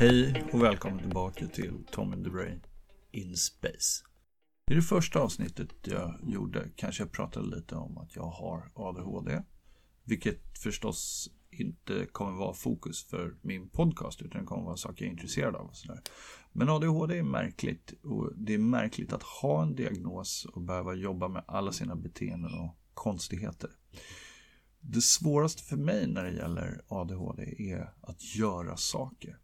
Hej och välkommen tillbaka till Tom and the Brain in Space. I det första avsnittet jag gjorde kanske jag pratade lite om att jag har ADHD. Vilket förstås inte kommer vara fokus för min podcast utan det kommer vara saker jag är intresserad av. Och sådär. Men ADHD är märkligt och det är märkligt att ha en diagnos och behöva jobba med alla sina beteenden och konstigheter. Det svåraste för mig när det gäller ADHD är att göra saker.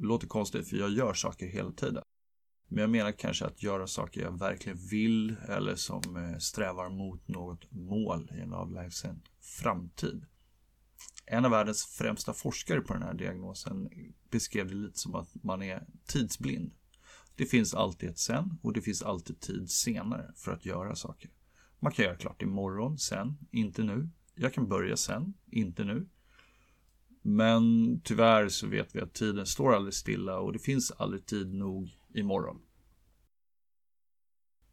Det låter konstigt för jag gör saker hela tiden. Men jag menar kanske att göra saker jag verkligen vill eller som eh, strävar mot något mål i en avlägsen framtid. En av världens främsta forskare på den här diagnosen beskrev det lite som att man är tidsblind. Det finns alltid ett sen och det finns alltid tid senare för att göra saker. Man kan göra klart imorgon, sen, inte nu. Jag kan börja sen, inte nu. Men tyvärr så vet vi att tiden står aldrig stilla och det finns aldrig tid nog imorgon.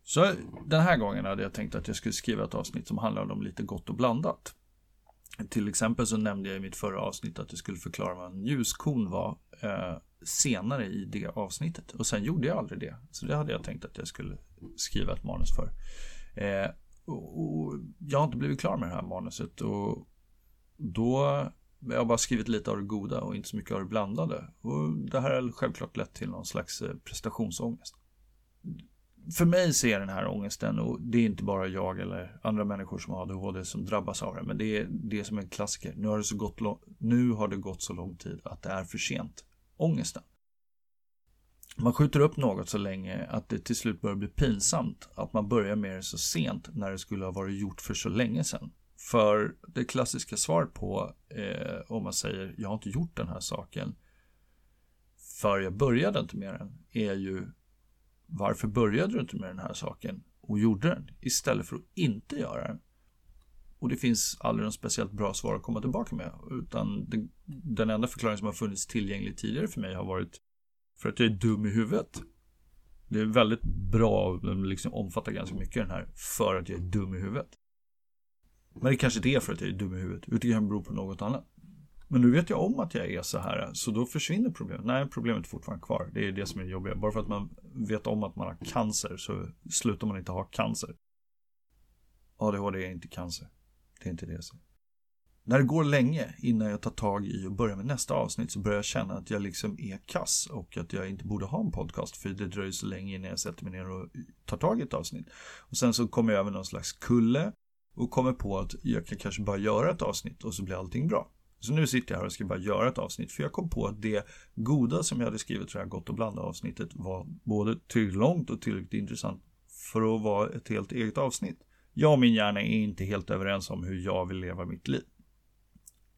Så den här gången hade jag tänkt att jag skulle skriva ett avsnitt som handlade om lite gott och blandat. Till exempel så nämnde jag i mitt förra avsnitt att jag skulle förklara vad en ljuskon var eh, senare i det avsnittet. Och sen gjorde jag aldrig det. Så det hade jag tänkt att jag skulle skriva ett manus för. Eh, och, och jag har inte blivit klar med det här manuset och då jag har bara skrivit lite av det goda och inte så mycket av det blandade. Och det här har självklart lett till någon slags eh, prestationsångest. För mig ser den här ångesten, och det är inte bara jag eller andra människor som har ADHD som drabbas av det, men det är det som är en klassiker. Nu har det, så gått, nu har det gått så lång tid att det är för sent. Ångesten. Man skjuter upp något så länge att det till slut börjar bli pinsamt. Att man börjar med det så sent när det skulle ha varit gjort för så länge sedan. För det klassiska svaret på eh, om man säger jag har inte gjort den här saken för jag började inte med den är ju varför började du inte med den här saken och gjorde den istället för att inte göra den? Och det finns aldrig något speciellt bra svar att komma tillbaka med utan det, den enda förklaring som har funnits tillgänglig tidigare för mig har varit för att jag är dum i huvudet. Det är väldigt bra den liksom omfattar ganska mycket den här för att jag är dum i huvudet. Men det kanske inte är för att jag är dum i huvudet, utan det kan bero på något annat. Men nu vet jag om att jag är så här, så då försvinner problemet. Nej, problemet är fortfarande kvar. Det är det som är jobbigt. Bara för att man vet om att man har cancer så slutar man inte ha cancer. ADHD är inte cancer. Det är inte det jag säger. När det går länge innan jag tar tag i och börjar med nästa avsnitt så börjar jag känna att jag liksom är kass och att jag inte borde ha en podcast för det dröjer så länge innan jag sätter mig ner och tar tag i ett avsnitt. Och sen så kommer jag över någon slags kulle och kommer på att jag kan kanske bara göra ett avsnitt och så blir allting bra. Så nu sitter jag här och ska bara göra ett avsnitt för jag kom på att det goda som jag hade skrivit för det här Gott och blanda avsnittet var både tillräckligt långt och tillräckligt intressant för att vara ett helt eget avsnitt. Jag och min hjärna är inte helt överens om hur jag vill leva mitt liv.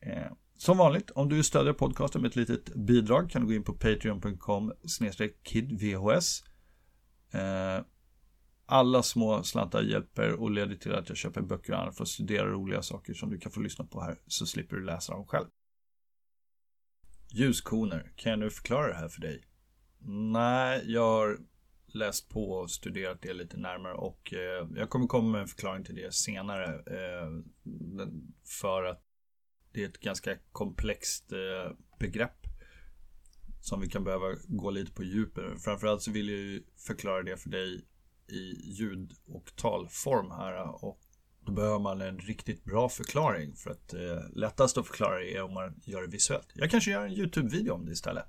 Eh, som vanligt, om du vill stödja podcasten med ett litet bidrag kan du gå in på patreon.com kidvhs. Eh, alla små slantar hjälper och leder till att jag köper böcker och annat för att studera roliga saker som du kan få lyssna på här så slipper du läsa dem själv. Ljuskoner, kan jag nu förklara det här för dig? Nej, jag har läst på och studerat det lite närmare och eh, jag kommer komma med en förklaring till det senare. Eh, för att det är ett ganska komplext eh, begrepp som vi kan behöva gå lite på djupet. Framförallt så vill jag ju förklara det för dig i ljud och talform här och då behöver man en riktigt bra förklaring för att eh, lättast att förklara är om man gör det visuellt. Jag kanske gör en YouTube-video om det istället.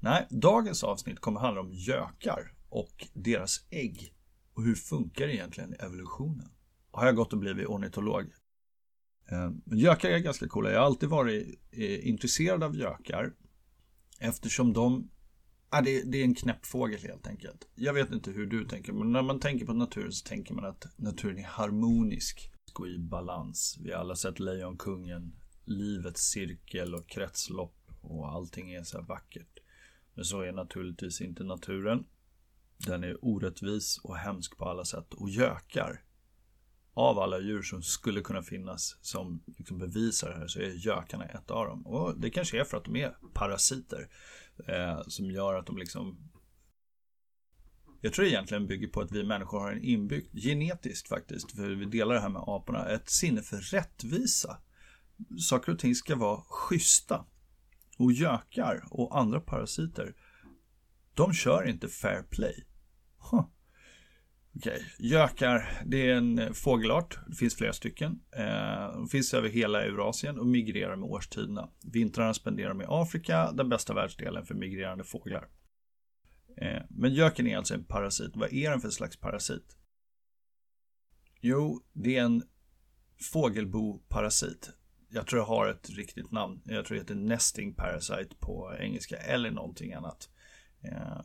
Nej, dagens avsnitt kommer handla om gökar och deras ägg och hur funkar egentligen evolutionen? Har jag gått och blivit ornitolog? Eh, gökar är ganska coola. Jag har alltid varit eh, intresserad av gökar eftersom de Ja, det, det, är en knäpp fågel helt enkelt. Jag vet inte hur du tänker, men när man tänker på naturen så tänker man att naturen är harmonisk och i balans. Vi har alla sett Lejonkungen, livets cirkel och kretslopp och allting är så här vackert. Men så är naturligtvis inte naturen. Den är orättvis och hemsk på alla sätt och gökar. Av alla djur som skulle kunna finnas som liksom bevisar det här så är gökarna ett av dem. Och det kanske är för att de är parasiter. Eh, som gör att de liksom jag tror det egentligen bygger på att vi människor har en inbyggd, genetiskt faktiskt, för vi delar det här med aporna, ett sinne för rättvisa. Saker och ting ska vara schyssta. Och gökar och andra parasiter, de kör inte fair play. Huh. Okej, gökar, det är en fågelart. Det finns flera stycken. Eh, de finns över hela Eurasien och migrerar med årstiderna. Vintrarna spenderar de i Afrika, den bästa världsdelen för migrerande fåglar. Eh, men göken är alltså en parasit. Vad är den för slags parasit? Jo, det är en fågelboparasit. Jag tror jag har ett riktigt namn. Jag tror det heter nesting parasite på engelska eller någonting annat. Eh,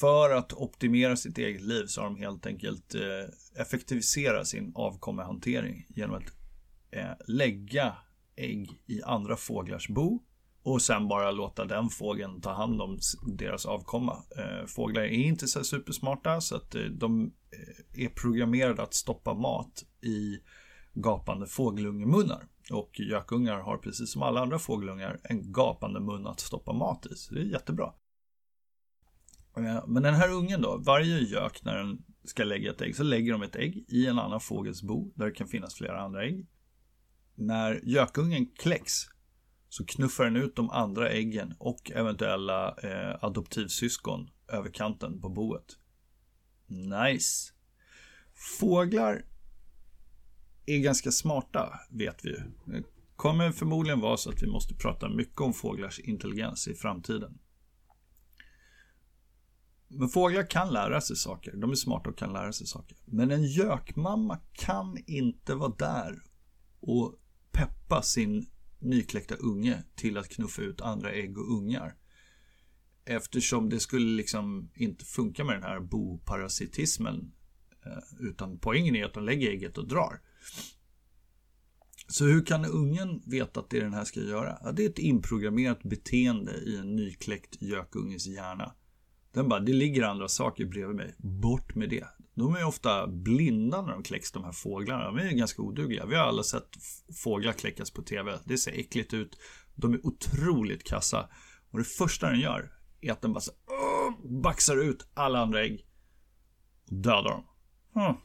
för att optimera sitt eget liv så har de helt enkelt eh, effektiviserat sin avkommehantering genom att eh, lägga ägg i andra fåglars bo och sen bara låta den fågeln ta hand om deras avkomma. Eh, fåglar är inte så supersmarta så att eh, de eh, är programmerade att stoppa mat i gapande fågelungemunnar. Och gökungar har precis som alla andra fågelungar en gapande mun att stoppa mat i. Så det är jättebra. Men den här ungen då, varje gök när den ska lägga ett ägg så lägger de ett ägg i en annan fågels bo där det kan finnas flera andra ägg. När gökungen kläcks så knuffar den ut de andra äggen och eventuella eh, adoptivsyskon över kanten på boet. Nice! Fåglar är ganska smarta, vet vi ju. Det kommer förmodligen vara så att vi måste prata mycket om fåglars intelligens i framtiden. Men fåglar kan lära sig saker. De är smarta och kan lära sig saker. Men en gökmamma kan inte vara där och peppa sin nykläckta unge till att knuffa ut andra ägg och ungar. Eftersom det skulle liksom inte funka med den här boparasitismen. Eh, utan poängen är att de lägger ägget och drar. Så hur kan ungen veta att det är den här ska göra? Ja, det är ett inprogrammerat beteende i en nykläckt gökunges hjärna. Den bara, det ligger andra saker bredvid mig. Bort med det. De är ofta blinda när de kläcks, de här fåglarna. De är ganska odugliga. Vi har alla sett fåglar kläckas på TV. Det ser äckligt ut. De är otroligt kassa. Och det första den gör är att den bara så, uh, baxar ut alla andra ägg. Och dödar dem. Hmm.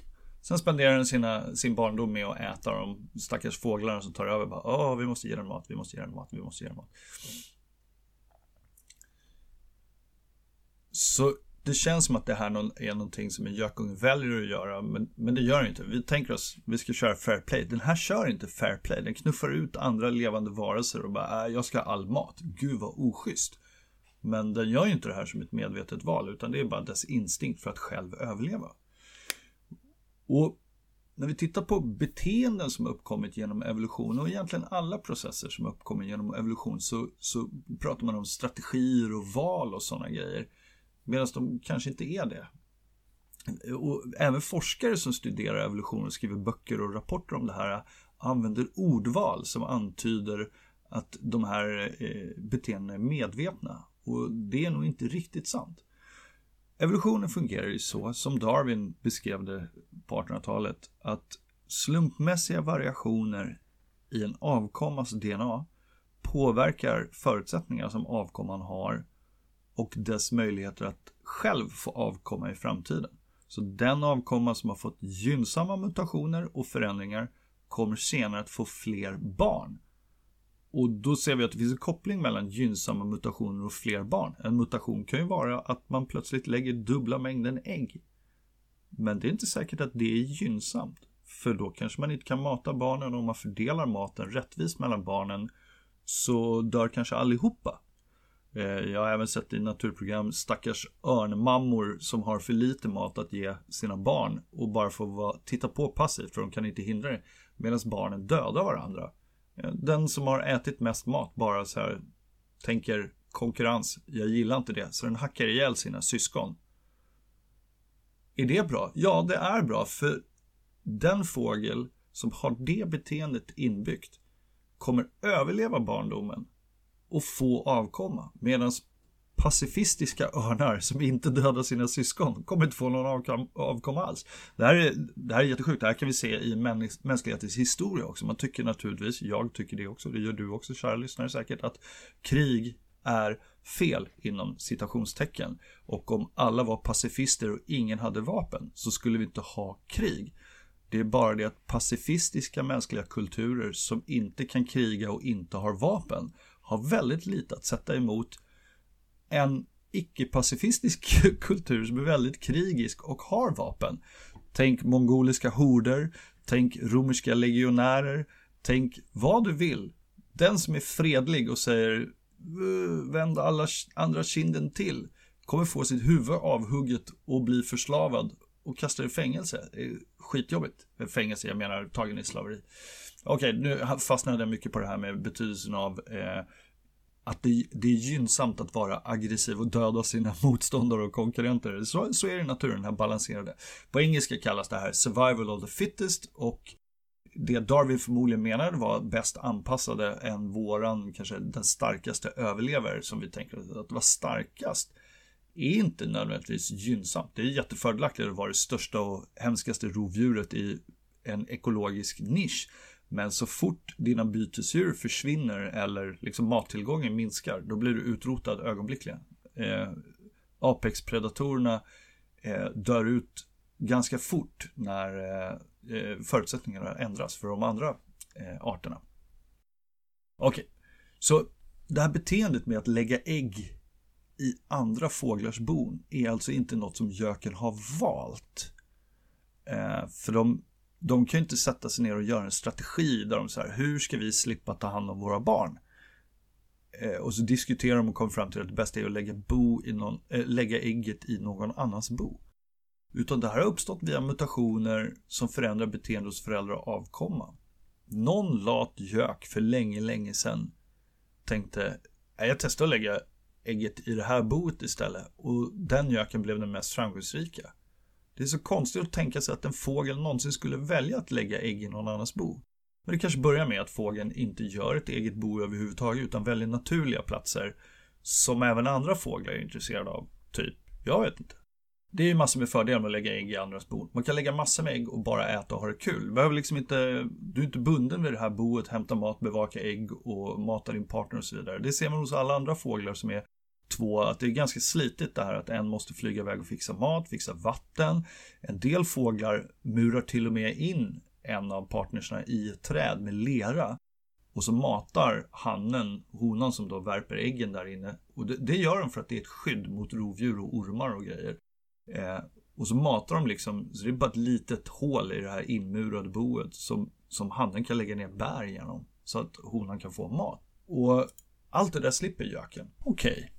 Sen spenderar den sina, sin barndom med att äta de stackars fåglarna som tar över. Bara, Åh, vi måste ge den mat, vi måste ge den mat, vi måste ge den mat. Så det känns som att det här är någonting som en gökunge väljer att göra, men, men det gör det inte. Vi tänker oss, vi ska köra fair play. Den här kör inte fair play. Den knuffar ut andra levande varelser och bara, äh, jag ska ha all mat. Gud vad oschysst. Men den gör ju inte det här som ett medvetet val, utan det är bara dess instinkt för att själv överleva. Och när vi tittar på beteenden som uppkommit genom evolution och egentligen alla processer som uppkommit genom evolution så, så pratar man om strategier och val och sådana grejer. Medan de kanske inte är det. Och även forskare som studerar evolution och skriver böcker och rapporter om det här använder ordval som antyder att de här eh, beteendena är medvetna. Och det är nog inte riktigt sant. Evolutionen fungerar ju så, som Darwin beskrev det på 1800-talet, att slumpmässiga variationer i en avkommas DNA påverkar förutsättningar som avkomman har och dess möjligheter att själv få avkomma i framtiden. Så den avkomma som har fått gynnsamma mutationer och förändringar kommer senare att få fler barn. Och då ser vi att det finns en koppling mellan gynnsamma mutationer och fler barn. En mutation kan ju vara att man plötsligt lägger dubbla mängden ägg. Men det är inte säkert att det är gynnsamt. För då kanske man inte kan mata barnen och om man fördelar maten rättvist mellan barnen så dör kanske allihopa. Eh, jag har även sett i naturprogram stackars örnmammor som har för lite mat att ge sina barn och bara får titta på passivt för de kan inte hindra det. Medan barnen dödar varandra. Eh, den som har ätit mest mat bara så här tänker konkurrens, jag gillar inte det, så den hackar ihjäl sina syskon. Är det bra? Ja, det är bra, för den fågel som har det beteendet inbyggt kommer överleva barndomen och få avkomma. Medan pacifistiska örnar som inte dödar sina syskon kommer inte få någon avkomma alls. Det här, är, det här är jättesjukt. Det här kan vi se i mänsklighetens historia också. Man tycker naturligtvis, jag tycker det också, det gör du också kära lyssnare säkert, att krig är fel inom citationstecken. Och om alla var pacifister och ingen hade vapen så skulle vi inte ha krig. Det är bara det att pacifistiska mänskliga kulturer som inte kan kriga och inte har vapen har väldigt lite att sätta emot en icke-pacifistisk kultur som är väldigt krigisk och har vapen. Tänk mongoliska horder, tänk romerska legionärer, tänk vad du vill. Den som är fredlig och säger uh, vänd alla andra kinden till kommer få sitt huvud avhugget och bli förslavad och kastad i fängelse. Det är skitjobbigt. Fängelse, jag menar tagen i slaveri. Okej, nu fastnade jag mycket på det här med betydelsen av eh, att det, det, är gynnsamt att vara aggressiv och döda sina motståndare och konkurrenter. Så, så är det i naturen, den här balanserade. På engelska kallas det här survival of the fittest och det Darwin förmodligen menade var bäst anpassade än våran, kanske den starkaste överlever som vi tänker att vara starkast är inte nödvändigtvis gynnsamt. Det är jättefördelaktigt att vara det största och hemskaste rovdjuret i en ekologisk nisch. Men så fort dina bytesdjur försvinner eller liksom mattillgången minskar, då blir du utrotad ögonblickligen. Eh, Apex-predatorerna eh, dör ut ganska fort när eh, eh förutsättningarna ändras för de andra eh, arterna. Okej, okay. så det här beteendet med att lägga ägg i andra fåglars bon är alltså inte något som göken har valt. Eh, för de de kan ju inte sätta sig ner och göra en strategi där de säger hur ska vi slippa ta hand om våra barn? Eh, och så diskuterar de och kommer fram till att det bästa är att lägga, bo i någon, eh, lägga ägget i någon annans bo. Utan det här har uppstått via mutationer som förändrar beteende hos föräldrar och avkomma. Någon lat gök för länge, länge sedan tänkte jag testar att lägga ägget i det här boet istället och den göken blev den mest framgångsrika. Det är så konstigt att tänka sig att en fågel någonsin skulle välja att lägga ägg i någon annans bo. Men det kanske börjar med att fågeln inte gör ett eget bo överhuvudtaget utan väljer naturliga platser som även andra fåglar är intresserade av. Typ, jag vet inte. Det är ju massor med fördelar med att lägga ägg i andras bo. Man kan lägga massor med ägg och bara äta och ha det kul. Du behöver liksom inte, du är inte bunden vid det här boet, hämta mat, bevaka ägg och mata din partner och så vidare. Det ser man hos alla andra fåglar som är Två, att det är ganska slitigt det här att en måste flyga iväg och fixa mat, fixa vatten. En del fåglar murar till och med in en av partnersna i ett träd med lera. Och så matar hannen honan som då värper äggen där inne. Och det, det gör de för att det är ett skydd mot rovdjur och ormar och grejer. Eh, och så matar de liksom, så det är bara ett litet hål i det här inmurade boet som, som hannen kan lägga ner bär genom. Så att honan kan få mat. Och allt det där slipper göken. Okej, okay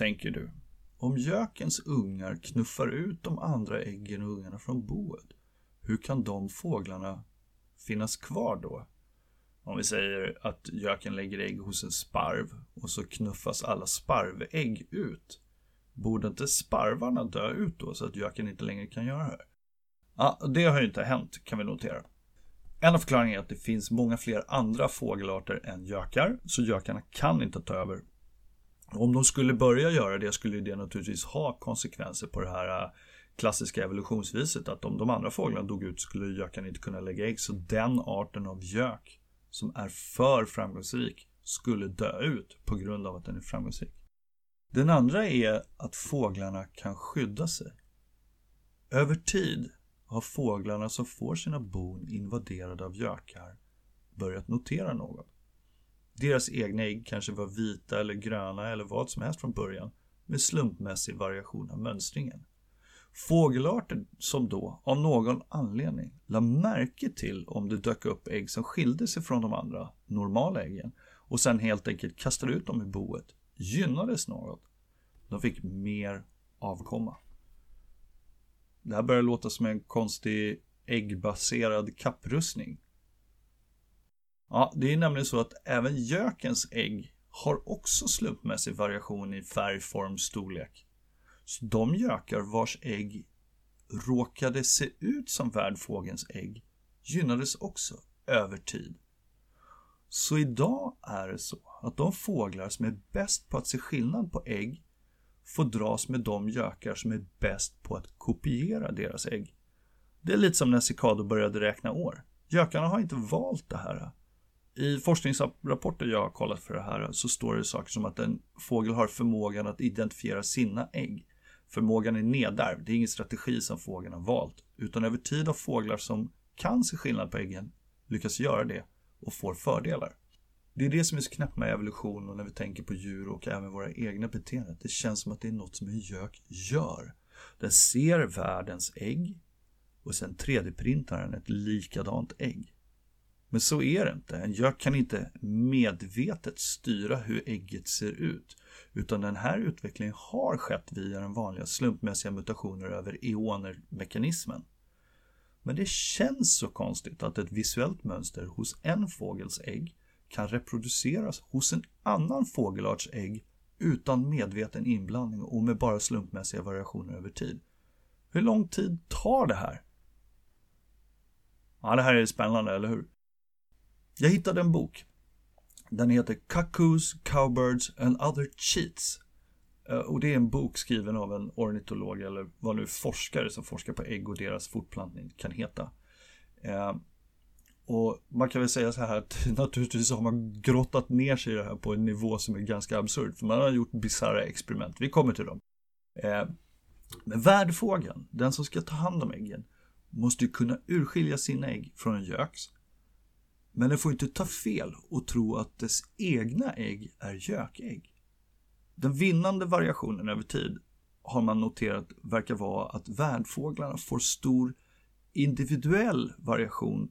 tänker du. Om gökens ungar knuffar ut de andra äggen och ungarna från boet, hur kan de fåglarna finnas kvar då? Om vi säger att göken lägger ägg hos en sparv och så knuffas alla sparvägg ut. Borde inte sparvarna dö ut då så att göken inte längre kan göra det? Ja, det har ju inte hänt kan vi notera. En av förklaringarna är att det finns många fler andra fågelarter än gökar, så gökarna kan inte ta över om de skulle börja göra det skulle det naturligtvis ha konsekvenser på det här äh, klassiska evolutionsviset att om de andra fåglarna dog ut skulle göken inte kunna lägga ägg. Så den arten av gök som är för framgångsrik skulle dö ut på grund av att den är framgångsrik. Den andra är att fåglarna kan skydda sig. Över tid har fåglarna som får sina bon invaderade av gökar börjat notera något. Deras egna ägg kanske var vita eller gröna eller vad som helst från början med slumpmässig variation av mönstringen. Fågelarter som då, av någon anledning, la märke till om det dök upp ägg som skilde sig från de andra normala äggen och sen helt enkelt kastade ut dem i boet, gynnades något. De fick mer avkomma. Det här börjar låta som en konstig äggbaserad kapprustning. Ja, det är nämligen så att även gökens ägg har också slumpmässig variation i färg, form, storlek. Så de gökar vars ägg råkade se ut som värdfågens ägg gynnades också över tid. Så idag är det så att de fåglar som är bäst på att se skillnad på ägg får dras med de gökar som är bäst på att kopiera deras ägg. Det är lite som när cikador började räkna år. Gökarna har inte valt det här. I forskningsrapporter jag har kollat för det här så står det saker som att en fågel har förmågan att identifiera sina ägg. Förmågan är nedärvd, det är ingen strategi som fågeln har valt. Utan över tid har fåglar som kan se skillnad på äggen lyckas göra det och får fördelar. Det är det som är så knäppt med evolution och när vi tänker på djur och även våra egna beteenden. Det känns som att det är något som en gök gör. Den ser världens ägg och sen 3D-printar den ett likadant ägg. Men så är det inte. En gök kan inte medvetet styra hur ägget ser ut. Utan den här utvecklingen har skett via den vanliga slumpmässiga mutationer över eoner-mekanismen. Men det känns så konstigt att ett visuellt mönster hos en fågels ägg kan reproduceras hos en annan fågelarts ägg utan medveten inblandning och med bara slumpmässiga variationer över tid. Hur lång tid tar det här? Ja, det här är spännande, eller hur? Jag hittade en bok. Den heter Cuckoos, Cowbirds and Other Cheats. Eh, och det är en bok skriven av en ornitolog eller vad nu forskare som forskar på ägg och deras fortplantning kan heta. Eh, och man kan väl säga så här att naturligtvis har man grottat ner sig i det här på en nivå som är ganska absurd. För man har gjort bisarra experiment. Vi kommer till dem. Eh, men värdfågeln, den som ska ta hand om äggen, måste ju kunna urskilja sina ägg från en göks. Men den får inte ta fel och tro att dess egna ägg är gökägg. Den vinnande variationen över tid har man noterat verkar vara att värdfåglarna får stor individuell variation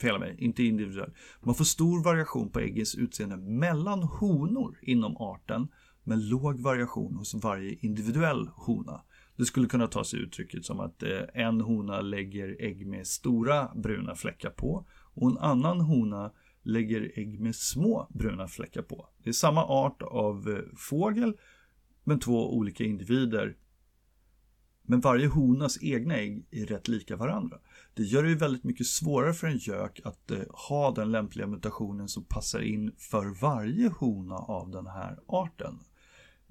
Fela mig, inte individuell. Man får stor variation på äggens utseende mellan honor inom arten men låg variation hos varje individuell hona. Det skulle kunna ta sig uttrycket som att eh, en hona lägger ägg med stora bruna fläckar på och en annan hona lägger ägg med små bruna fläckar på. Det är samma art av eh, fågel men två olika individer. Men varje honas egna ägg är rätt lika varandra. Det gör det ju väldigt mycket svårare för en gök att eh, ha den lämpliga mutationen som passar in för varje hona av den här arten.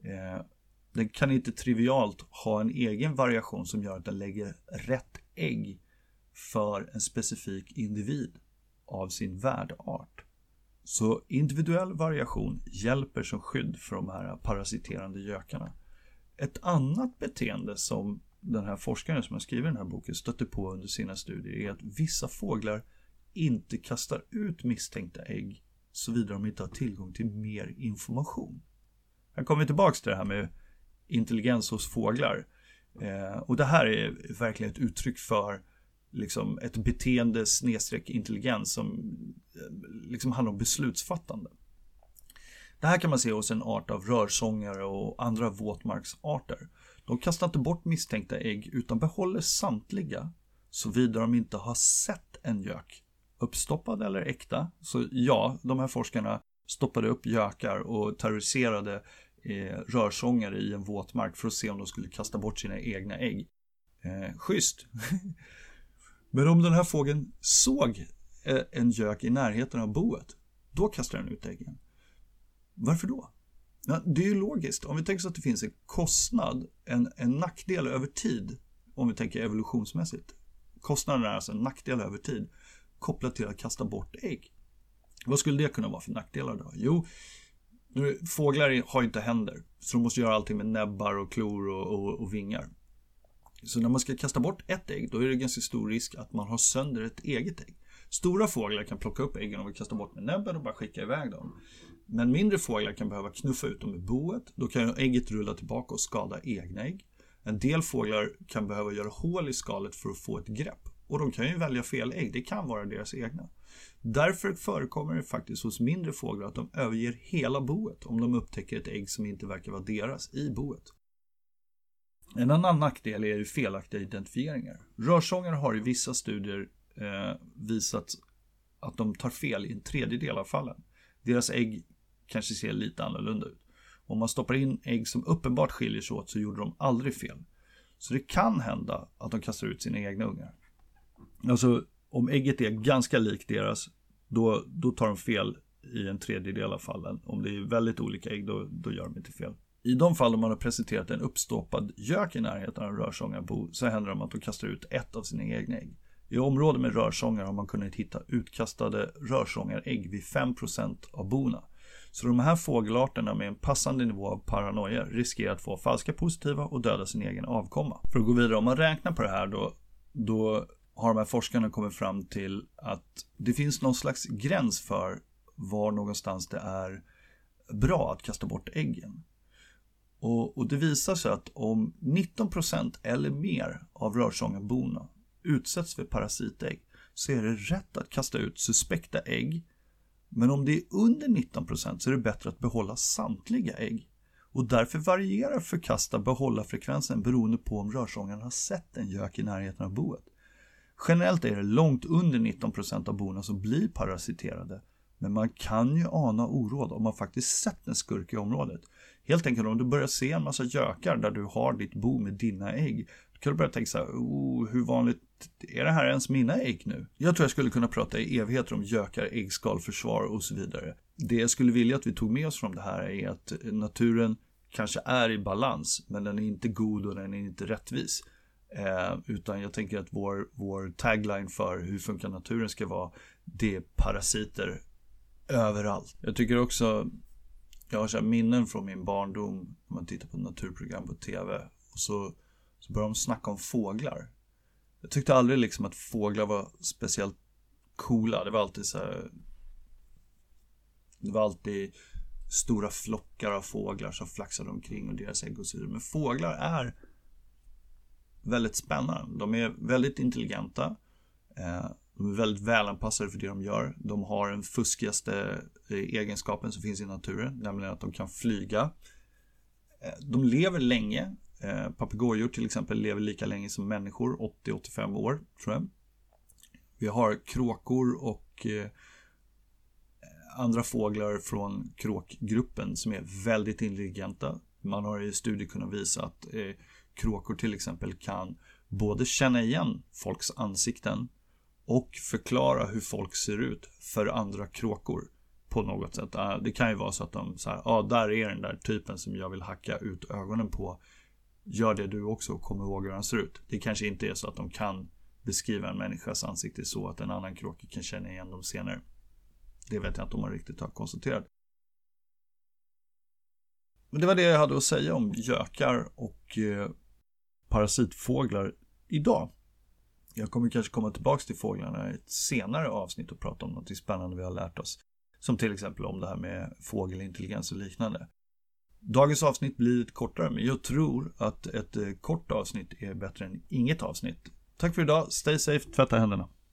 Eh, den kan inte trivialt ha en egen variation som gör att den lägger rätt ägg för en specifik individ av sin värdart. Så individuell variation hjälper som skydd för de här parasiterande gökarna. Ett annat beteende som den här forskaren som har skrivit den här boken stötte på under sina studier är att vissa fåglar inte kastar ut misstänkta ägg såvida de inte har tillgång till mer information. Här kommer vi tillbaka till det här med intelligens hos fåglar. Eh, och det här är verkligen ett uttryck för liksom ett beteende snedstreck intelligens som eh, liksom handlar om beslutsfattande. Det här kan man se hos en art av rörsångare och andra våtmarksarter. De kastar inte bort misstänkta ägg utan behåller samtliga såvida de inte har sett en gök. Uppstoppad eller äkta. Så ja, de här forskarna stoppade upp gökar och terroriserade eh, rörsångare i en våtmark för att se om de skulle kasta bort sina egna ägg. Eh, schysst! Men om den här fågeln såg eh, en gök i närheten av boet, då kastar den ut äggen. Varför då? Ja, det är ju logiskt. Om vi tänker så att det finns en kostnad, en, en nackdel över tid, om vi tänker evolutionsmässigt. Kostnaden är alltså en nackdel över tid kopplat till att kasta bort ägg. Vad skulle det kunna vara för nackdelar då? Jo, fåglar har ju inte händer, så de måste göra allting med näbbar och klor och, och, och vingar. Så när man ska kasta bort ett ägg, då är det ganska stor risk att man har sönder ett eget ägg. Stora fåglar kan plocka upp äggen och kasta bort med näbben och bara skicka iväg dem. Men mindre fåglar kan behöva knuffa ut dem i boet. Då kan ägget rulla tillbaka och skada egna ägg. En del fåglar kan behöva göra hål i skalet för att få ett grepp. Och de kan ju välja fel ägg, det kan vara deras egna. Därför förekommer det faktiskt hos mindre fåglar att de överger hela boet om de upptäcker ett ägg som inte verkar vara deras i boet. En annan nackdel är ju felaktiga identifieringar. Rörsångare har i vissa studier eh, visat att de tar fel i en tredjedel av fallen. Deras ägg kanske ser lite annorlunda ut. Om man stoppar in ägg som uppenbart skiljer sig åt så gjorde de aldrig fel. Så det kan hända att de kastar ut sina egna ungar. Alltså om ägget är ganska likt deras, då, då tar de fel i en tredjedel av fallen. Om det är väldigt olika ägg, då, då gör de inte fel. I de fall man har presenterat en uppstoppad gök i närheten av rörsångarbo så händer det att de kastar ut ett av sina egna ägg. I områden med rörsångare har man kunnat hitta utkastade rörsångarägg vid 5% av bona. Så de här fågelarterna med en passande nivå av paranoia riskerar att få falska positiva och döda sin egen avkomma. För att gå vidare, om man räknar på det här då, då har de här forskarna kommit fram till att det finns någon slags gräns för var någonstans det är bra att kasta bort äggen. Och, och det visar sig att om 19% eller mer av rörsångarborna utsätts för parasitägg så är det rätt att kasta ut suspekta ägg. Men om det är under 19% så är det bättre att behålla samtliga ägg. Och därför varierar förkasta behållarfrekvensen beroende på om rörsångaren har sett en gök i närheten av boet. Generellt är det långt under 19% av borna som blir parasiterade. Men man kan ju ana oråd om man faktiskt sett en skurk i området. Helt enkelt om du börjar se en massa gökar där du har ditt bo med dina ägg. Då kan du börja tänka så här, oh, hur vanligt är det här ens mina ägg nu? Jag tror jag skulle kunna prata i evigheter om gökar, äggskalförsvar och så vidare. Det jag skulle vilja att vi tog med oss från det här är att naturen kanske är i balans, men den är inte god och den är inte rättvis. Eh, utan jag tänker att vår, vår tagline för hur funkar naturen ska vara, det är parasiter överallt. Jag tycker också, jag har så minnen från min barndom, när man tittar på naturprogram på tv, och så, så börjar de snacka om fåglar. Jag tyckte aldrig liksom att fåglar var speciellt coola, det var alltid så här, det var alltid stora flockar av fåglar som flaxade omkring och deras ägg och så vidare. Men fåglar är väldigt spännande. De är väldigt intelligenta. Eh, de är väldigt välanpassade för det de gör. De har den fuskigaste eh, egenskapen som finns i naturen, nämligen att de kan flyga. Eh, de lever länge. Eh, papegojor till exempel lever lika länge som människor, 80-85 år tror jag. Vi har kråkor och andra fåglar från kråkgruppen som är väldigt intelligenta. Man har i studier kunnat visa att kråkor till exempel kan både känna igen folks ansikten och förklara hur folk ser ut för andra kråkor på något sätt. Ah, det kan ju vara så att de så ja ah, där är den där typen som jag vill hacka ut ögonen på. Gör det du också och kom ihåg hur han ser ut. Det kanske inte är så att de kan beskriva en människas ansikte så att en annan kråka kan känna igen dem senare. Det vet jag inte om man riktigt har konstaterat. Men det var det jag hade att säga om gökar och eh, parasitfåglar idag. Jag kommer kanske komma tillbaka till fåglarna i ett senare avsnitt och prata om något spännande vi har lärt oss. Som till exempel om det här med fågelintelligens och liknande. Dagens avsnitt blir lite kortare, men jag tror att ett eh, kort avsnitt är bättre än inget avsnitt. Tack för idag, stay safe, tvätta händerna.